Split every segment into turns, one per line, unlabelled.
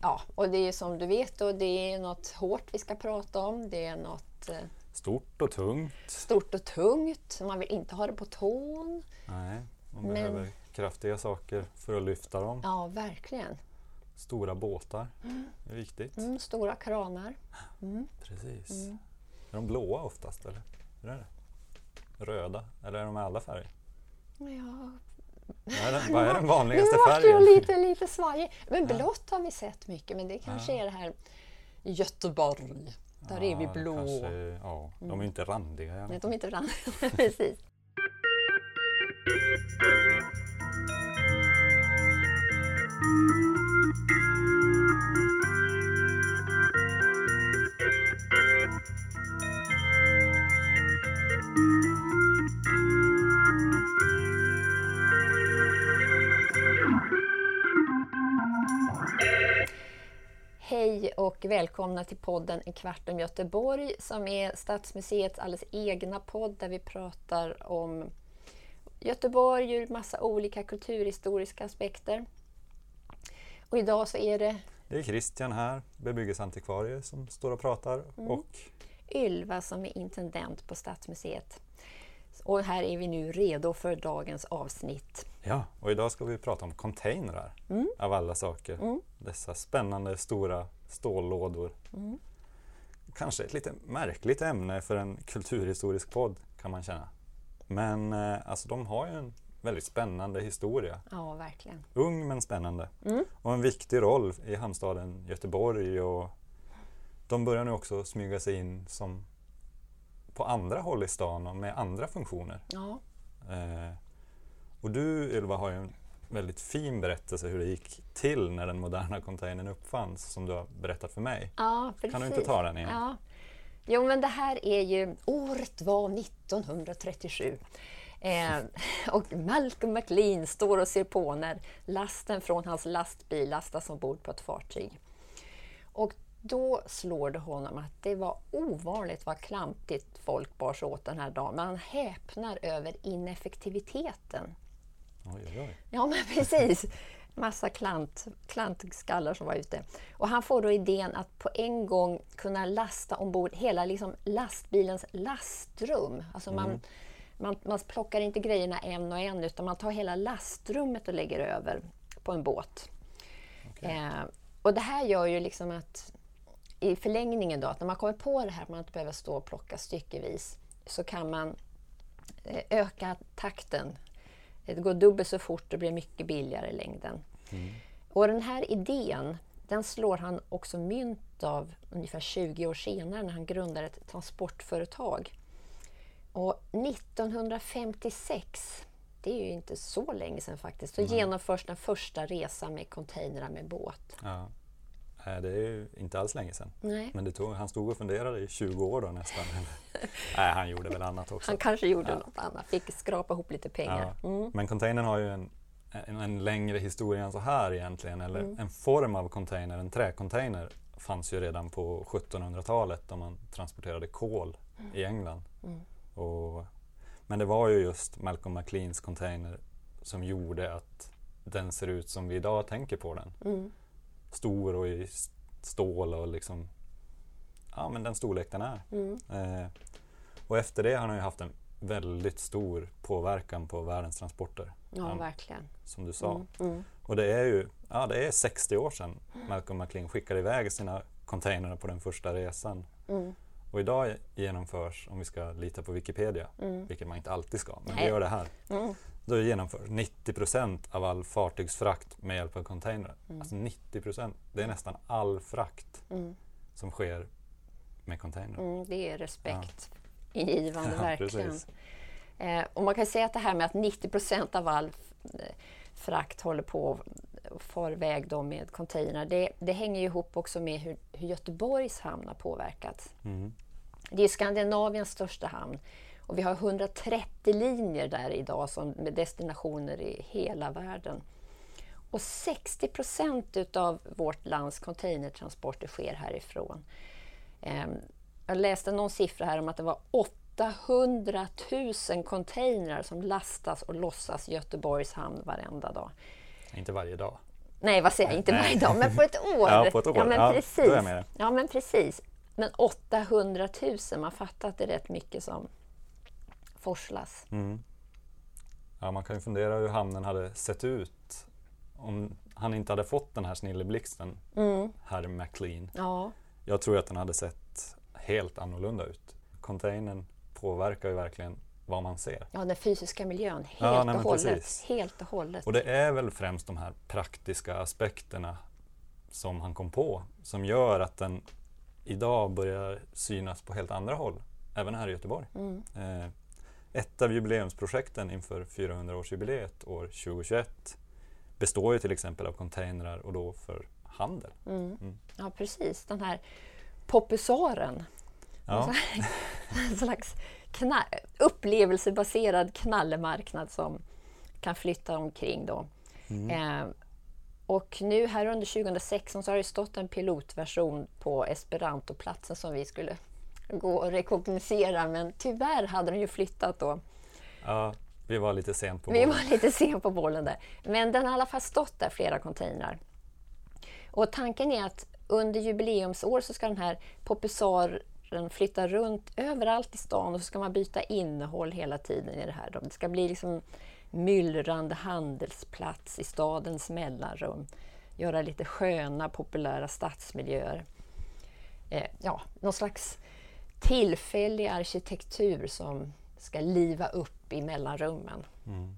ja, och det är som du vet då, det är något hårt vi ska prata om. Det är något eh,
Stort och tungt.
stort och tungt. Man vill inte ha det på tån.
Nej, man
Men-
behöver kraftiga saker för att lyfta dem.
Ja, verkligen.
Stora båtar är viktigt.
Mm, stora kranar.
Precis.
Mm.
Är de blåa oftast eller? Hur är det? Röda? Eller är de alla färger?
Ja,
Vad är den, är den
nu
vanligaste
vart
färgen?
lite, lite svajig. Men blått har vi sett mycket, men det kanske är det här Göteborg. Där är vi blå.
Kanske, ja, de är inte randiga. alla
Nej, de är inte fram. Precis. Hej och välkomna till podden En kvart om Göteborg som är Stadsmuseets alldeles egna podd där vi pratar om Göteborg ur massa olika kulturhistoriska aspekter. Och idag så är det
Det är Christian här, bebyggelseantikvarie, som står och pratar.
Mm.
Och
Ylva som är intendent på Stadsmuseet. Och här är vi nu redo för dagens avsnitt.
Ja, och idag ska vi prata om containrar
Mm.
av alla saker. Dessa spännande stora stållådor.
Mm.
Kanske ett lite märkligt ämne för en kulturhistorisk podd kan man känna. Men eh, alltså de har ju en väldigt spännande historia.
Ja, verkligen.
Ung men spännande.
Mm.
Och en viktig roll i hamnstaden Göteborg. Och de börjar nu också smyga sig in som på andra håll i stan och med andra funktioner.
Ja,
Eh, och du Ylva har ju en väldigt fin berättelse hur det gick till när den moderna containern uppfanns som du har berättat för mig.
ja precis.
Kan du inte ta den igen?
Ja. Jo, men det här är ju... Året var 1937. Eh, och Malcolm McLean står och ser på när lasten från hans lastbil lastas ombord på ett fartyg. Och då slår det honom att det var ovanligt vad klantigt folk bar sig åt den här dagen. Man häpnar över ineffektiviteten.
Oj, oj, oj.
Ja, men precis. Massa klant, klantskallar som var ute. Och han får då idén att på en gång kunna lasta ombord hela liksom lastbilens lastrum. Alltså man, man, man plockar inte grejerna en och en utan man tar hela lastrummet och lägger över på en båt. Eh, och det här gör ju liksom att i förlängningen då, att när man kommer på det här att man inte behöver stå och plocka styckevis så kan man eh, öka takten. Det går dubbelt så fort och blir mycket billigare i längden. Och den här idén, den slår han också mynt av ungefär 20 år senare när han grundar ett transportföretag. Och 1956, det är ju inte så länge sedan faktiskt, så genomförs den första resan med containrar med båt.
Ja. Nej, det är ju inte alls länge sedan.
Nej.
Men tog, han stod och funderade i 20 år då nästan. Nej, han gjorde väl annat också.
Han kanske gjorde något annat, fick skrapa ihop lite pengar.
Ja. Men containern har ju en, en, en längre historia än så här egentligen. Eller
Mm.
en form av container, en träcontainer, fanns ju redan på 1700-talet då man transporterade kol
Mm.
i England. Och, men det var ju just Malcolm McLeans container som gjorde att den ser ut som vi idag tänker på den.
Mm.
Stor och i stål och liksom ja men den storlek den är.
Mm.
Eh, och efter det har han ju haft en väldigt stor påverkan på världens transporter.
Ja,
Han-
verkligen.
som du sa.
Mm.
Och det är ju ja, det är 60 år sedan Malcolm McLean skickade iväg sina containrar på den första resan.
Mm.
Och idag genomförs, om vi ska lita på Wikipedia, vilket man inte alltid ska, men vi
Nej.
gör det här.
Mm.
Då genomförs 90 procent av all fartygsfrakt med hjälp av containrar. Alltså 90 procent, det är nästan all frakt
Mm.
som sker med containrar.
Mm, det är respekt ingivande,
Ja,
verkligen. Eh, och man kan säga att det här med att 90 procent av all eh, frakt håller på och far iväg då med containrar, det, det hänger ihop också med hur, hur Göteborgs hamn har påverkats.
Mm.
Det är Skandinaviens största hamn och vi har 130 linjer där idag som, med destinationer i hela världen. Och 60 procent utav vårt lands containertransporter sker härifrån. Ehm, jag läste någon siffra här om att det var 800 000 containrar som lastas och lossas i Göteborgs hamn varenda dag.
Inte varje dag.
Nej, vad säger jag? Inte varje dag, men på ett år.
Ja, på ett år.
Ja, men
Ja,
precis. Ja, men precis. Men 800 000, man fattar att det är rätt mycket som forslas.
Mm. Ja, man kan ju fundera hur hamnen hade sett ut om han inte hade fått den här snilleblixten,
Mm.
herr McLean.
Ja,
Jag tror att den hade sett helt annorlunda ut. Containern påverkar ju verkligen vad man ser.
ja, den fysiska miljön, helt
Ja, nej,
och hållet.
precis.
Helt och hållet.
Och det är väl främst de här praktiska aspekterna som han kom på som gör att den idag börjar synas på helt andra håll, även här i Göteborg.
Mm.
Eh, ett av jubileumsprojekten inför 400-årsjubileet år 2021 består ju till exempel av containrar och då för handel.
Mm.
Mm.
Ja, precis. Den här popusaren.
Ja,
En slags kna- upplevelsebaserad knallemarknad som kan flytta omkring. Då.
Mm.
Eh, och nu här under 2016 så har det stått en pilotversion på Esperantoplatsen som vi skulle gå och rekognosera men tyvärr hade den ju flyttat då.
ja, vi var lite sent på
Vi
bollen.
var lite sen på bollen där. Men den har i alla fall stått där, flera containrar. Och tanken är att under jubileumsår så ska den här popusaren flytta runt överallt i stan och så ska man byta innehåll hela tiden i det här. Det ska bli liksom myllrande handelsplats i stadens mellanrum. Göra lite sköna, populära stadsmiljöer. Eh, ja, någon slags tillfällig arkitektur som ska liva upp i mellanrummen.
Mm.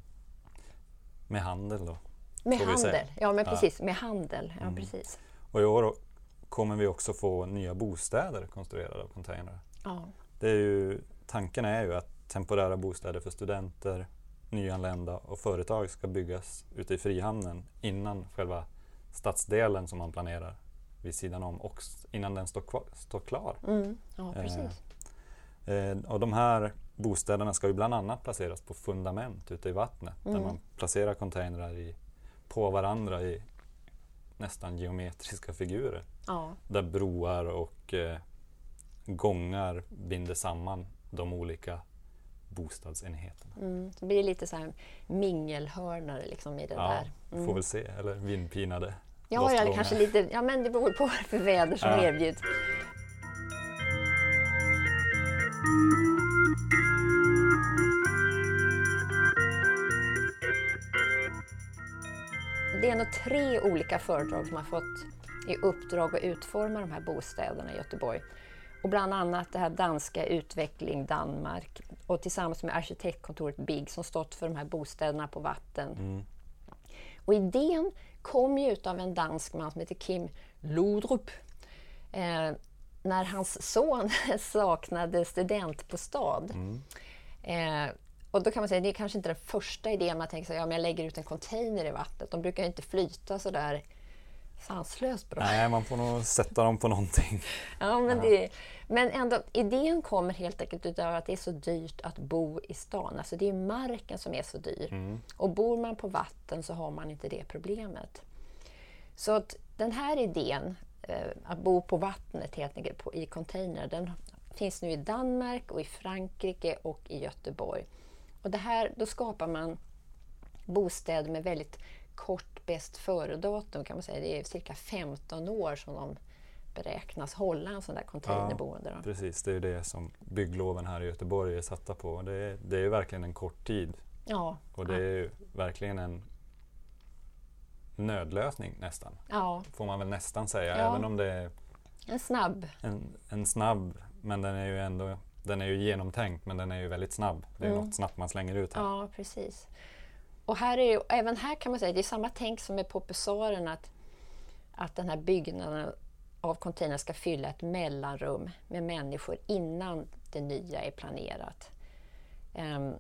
Med handel då.
Med handel, ja men
Ja.
precis. Med handel, ja
Mm.
precis.
Och i år kommer vi också få nya bostäder konstruerade av containrar.
Ja.
Det är ju, tanken är ju att temporära bostäder för studenter, nyanlända och företag ska byggas ute i Frihamnen innan själva stadsdelen som man planerar vid sidan om och innan den står, kvar, står klar.
Mm. ja,
Eh,
precis.
Eh, och de här bostäderna ska ju bland annat placeras på fundament ute i vattnet där
Mm.
man placerar containrar i, på varandra i nästan geometriska figurer.
Ja.
Där broar och eh, gångar binder samman de olika bostadsenheterna.
Mm. Det blir lite så här mingelhörnor liksom i det
Ja,
där. Mm.
får väl se. Eller vindpinade
Ja, eller kanske lite, ja men det beror på vad för väder som
Ja.
erbjuds. Det är nog tre olika företag som har fått i uppdrag att utforma de här bostäderna i Göteborg. Och bland annat det här danska Utveckling Danmark och tillsammans med arkitektkontoret BIG som stått för de här bostäderna på vatten.
Mm.
Och idén kom ju utav en dansk man som heter Kim Lodrup. Eh, när hans son saknade studentbostad.
Mm.
Eh, och då kan man säga, det är kanske inte den första idén man tänker sig, ja men jag lägger ut en container i vattnet. De brukar inte flyta så där sanslöst bra.
Nej, man får nog sätta dem på någonting.
Ja, men, det, men ändå, idén kommer helt enkelt utav att det är så dyrt att bo i stan. Alltså det är marken som är så dyr.
Mm.
Och bor man på vatten så har man inte det problemet. Så att den här idén, eh, att bo på vattnet helt enkelt på, i container, den finns nu i Danmark och i Frankrike och i Göteborg. Och det här, då skapar man bostäder med väldigt kort bäst före-datum kan man säga. Det är cirka 15 år som de beräknas hålla en sån där containerboende. då.
Precis, det är det som byggloven här i Göteborg är satta på. Det är, det är verkligen en kort tid
Ja,
och det är ju verkligen en nödlösning nästan.
ja,
Får man väl nästan säga,
Ja.
även om det är
en snabb.
en, en snabb, men den är ju ändå den är ju genomtänkt men den är ju väldigt snabb. Det är
Mm.
något snabbt man slänger ut här.
Ja, precis. Och här är ju, även här kan man säga, det är samma tänk som med popusaren att, att den här byggnaden av containern ska fylla ett mellanrum med människor innan det nya är planerat. Um,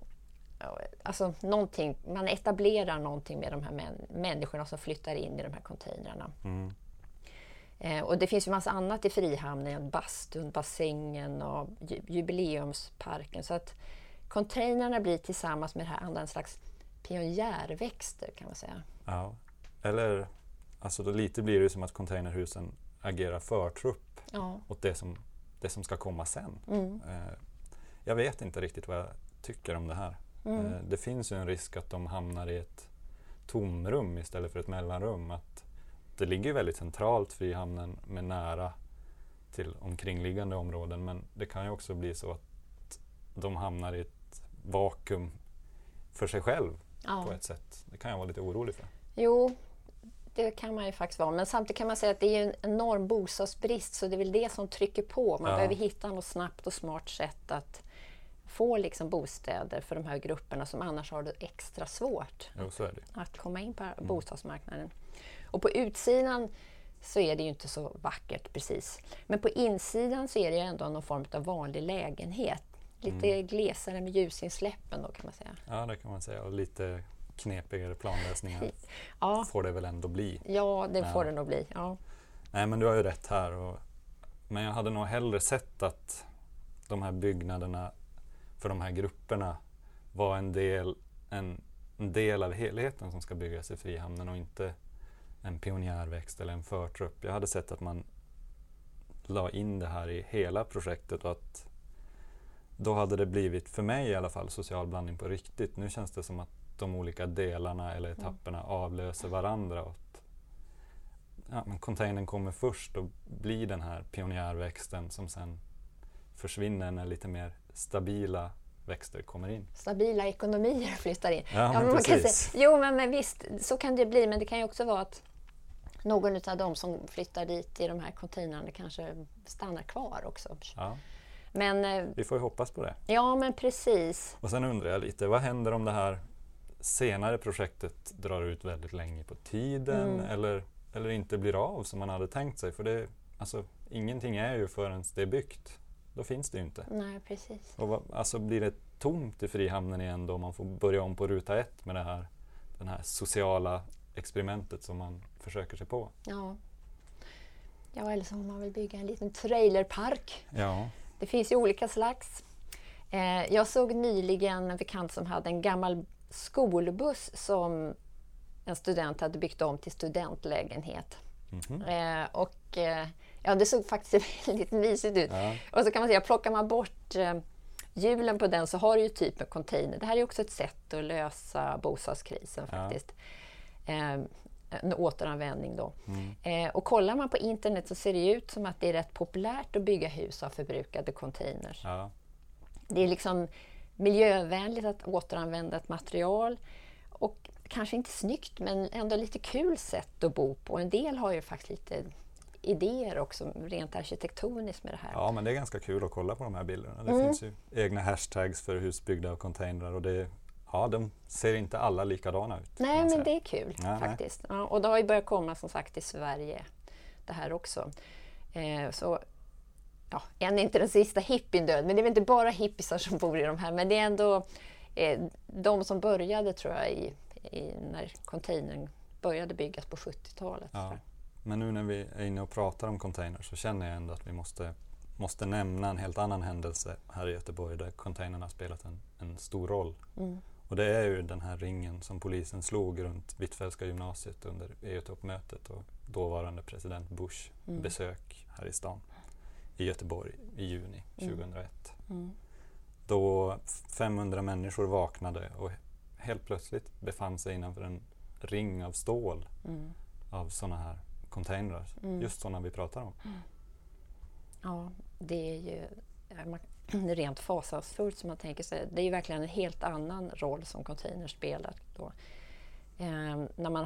alltså någonting, man etablerar någonting med de här män, människorna som flyttar in i de här containrarna.
Mm.
Eh, och det finns ju massa annat i Frihamnen, bastun, bassängen och ju, jubileumsparken. Så att containrarna blir tillsammans med det här andra en slags pionjärväxter kan man säga.
Ja. Eller, alltså lite blir det som att containerhusen agerar förtrupp
Ja.
åt det som, det som ska komma sen.
Mm.
Eh, jag vet inte riktigt vad jag tycker om det här.
Mm.
Eh, det finns ju en risk att de hamnar i ett tomrum istället för ett mellanrum. Att det ligger väldigt centralt Frihamnen med nära till omkringliggande områden men det kan ju också bli så att de hamnar i ett vakuum för sig själv
Ja.
på ett sätt. Det kan jag vara lite orolig för.
Jo, det kan man ju faktiskt vara. Men samtidigt kan man säga att det är en enorm bostadsbrist så det är väl det som trycker på. Man
Ja.
behöver hitta något snabbt och smart sätt att få liksom bostäder för de här grupperna som annars har det extra svårt
Jo,
att komma in på bostadsmarknaden. Och på utsidan så är det ju inte så vackert precis. Men på insidan så är det ju ändå någon form av vanlig lägenhet. Lite glesare med ljusinsläppen då kan man säga.
Ja, det kan man säga. Och lite knepigare planlösningar
Ja,
får det väl ändå bli.
ja det får
Ja.
det nog bli. Ja.
Nej, men du har ju rätt här. Och, men jag hade nog hellre sett att de här byggnaderna för de här grupperna var en del, en, en del av helheten som ska byggas i Frihamnen och inte en pionjärväxt eller en förtrupp. Jag hade sett att man la in det här i hela projektet och att då hade det blivit, för mig i alla fall, social blandning på riktigt. Nu känns det som att de olika delarna eller etapperna avlöser varandra. Och att, ja, men containern kommer först och blir den här pionjärväxten som sen försvinner när lite mer stabila växter kommer in.
Stabila ekonomier flyttar in.
Ja, men
man kan säga, jo, men, men visst, så kan det bli. Men det kan ju också vara att någon av dem som flyttar dit i de här containrarna kanske stannar kvar också.
Ja,
Men eh,
vi får ju hoppas på det.
ja, men precis.
Och sen undrar jag lite, vad händer om det här senare projektet drar ut väldigt länge på tiden
Mm.
eller, eller inte blir av som man hade tänkt sig? För det, alltså, ingenting är ju förrän det är byggt. Då finns det ju inte.
Nej, precis.
Och vad, alltså blir det tomt i Frihamnen igen då man får börja om på ruta ett med det här, den här sociala experimentet som man försöker sig på?
Ja. ja, eller så får man väl bygga en liten trailerpark.
Ja.
Det finns ju olika slags. Eh, jag såg nyligen en bekant som hade en gammal skolbuss som en student hade byggt om till studentlägenhet.
Mhm.
Eh, och eh, ja, det såg faktiskt väldigt mysigt ut.
Ja.
Och så kan man säga, plockar man bort eh, hjulen på den så har du ju typ en container. Det här är också ett sätt att lösa bostadskrisen
Ja.
faktiskt. Eh, en återanvändning då.
Mm.
Eh, och kollar man på internet så ser det ut som att det är rätt populärt att bygga hus av förbrukade containers.
Ja.
Det är liksom miljövänligt att återanvända ett material och kanske inte snyggt men ändå lite kul sätt att bo på. En del har ju faktiskt lite idéer också rent arkitektoniskt med det här.
ja, men det är ganska kul att kolla på de här bilderna. Det
Mm.
finns ju egna hashtags för hus byggda av containrar och det, ja, de ser inte alla likadana ut.
Nej, men det är kul
nej.
faktiskt. Ja, och det har ju börjat komma som sagt i Sverige det här också. Eh, så ja, än är inte den sista hippien död, men det är väl inte bara hippisar som bor i de här, men det är ändå eh, de som började tror jag i, i när containern började byggas på 70-talet.
Ja. Men nu när vi är inne och pratar om containers så känner jag ändå att vi måste, måste nämna en helt annan händelse här i Göteborg där containern har spelat en, en stor roll.
Mm.
Och det är ju den här ringen som polisen slog runt Hvitfeldtska gymnasiet under EU-toppmötet och dåvarande president Bush
Mm.
besök här i stan i Göteborg i juni
Mm.
2001.
Mm.
Då 500 människor vaknade och helt plötsligt befann sig innanför en ring av stål
Mm.
av sådana här containrar.
Mm.
Just sådana vi pratar om.
Ja, det är ju rent fasansfullt som man tänker sig. Det är ju verkligen en helt annan roll som containers spelar då. Eh, när man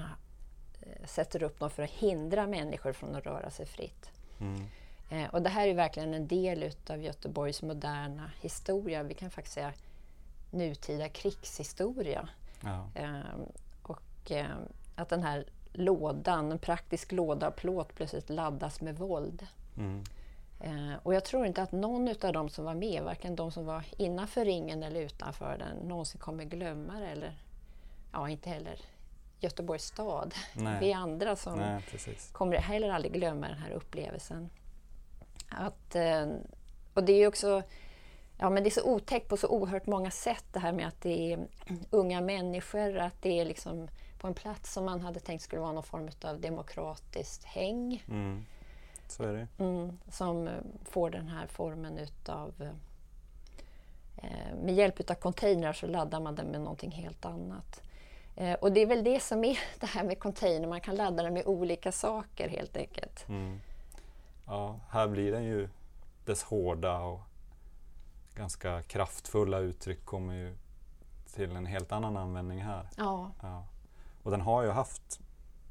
eh, sätter upp dem för att hindra människor från att röra sig fritt.
Mm.
Eh, och det här är verkligen en del utav Göteborgs moderna historia. Vi kan faktiskt säga nutida krigshistoria.
Ja.
Eh, och eh, att den här lådan, en praktisk låda av plåt plötsligt laddas med våld.
Mm.
Eh, och jag tror inte att någon av dem som var med, varken de som var innanför ringen eller utanför den, någonsin kommer glömma det. Eller, ja, inte heller Göteborgs stad.
Nej.
Vi andra som
Nej,
kommer heller aldrig glömma den här upplevelsen. Att, eh, och det är också ja, men det är så otäckt på så oerhört många sätt det här med att det är unga människor, att det är liksom på en plats som man hade tänkt skulle vara någon form av demokratiskt häng
Mm. Så är det.
mm, som eh, får den här formen utav eh, med hjälp utav containrar så laddar man den med någonting helt annat. Eh, och det är väl det som är det här med container, man kan ladda den med olika saker helt enkelt.
Mm. Ja, här blir den ju dess hårda och ganska kraftfulla uttryck kommer ju till en helt annan användning här.
Ja.
Ja. Och den har ju haft,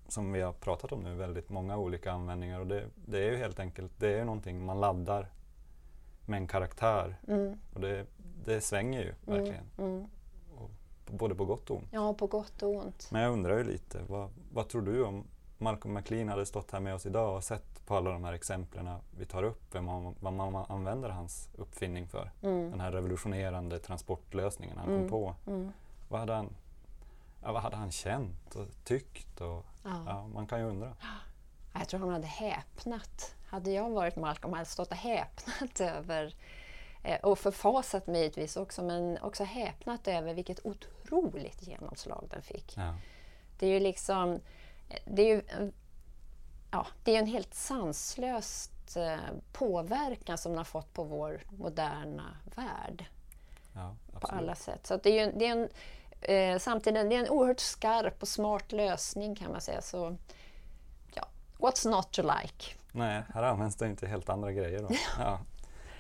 som vi har pratat om nu, väldigt många olika användningar och det, det är ju helt enkelt, det är ju någonting man laddar med en karaktär
Mm,
och det, det svänger ju verkligen,
mm.
och, både på gott och ont.
ja, på gott och ont.
Men jag undrar ju lite, vad, vad tror du om Malcolm McLean hade stått här med oss idag och sett på alla de här exemplen vi tar upp, man, vad man använder hans uppfinning för?
Mm.
Den här revolutionerande transportlösningen han
Mm.
kom på.
Mm.
Vad hade han, ja, vad hade han känt och tyckt? Och,
Ja.
ja, man kan ju undra.
Jag tror han hade häpnat. Hade jag varit Malcolm hade jag stått och häpnat över eh, och förfasat mig givetvis också, men också häpnat över vilket otroligt genomslag den fick.
Ja.
Det är ju liksom, det är ju, ja, det är en helt sanslöst eh, påverkan som den har fått på vår moderna värld
Ja,
på alla sätt. Så det är ju det är en, eh, samtidigt det är en oerhört skarp och smart lösning kan man säga. Så, ja, what's not to like?
Nej, här används det inte helt andra grejer. Då. Ja.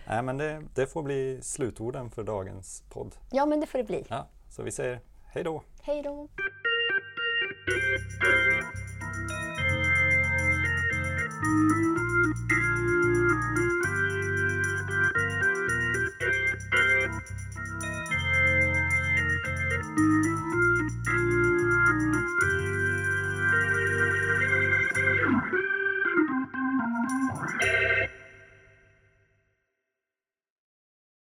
Nej, men det, det får bli slutorden för dagens podd.
Ja, men det får det bli.
Ja, så vi säger hej då!
Hej då!
Thank Música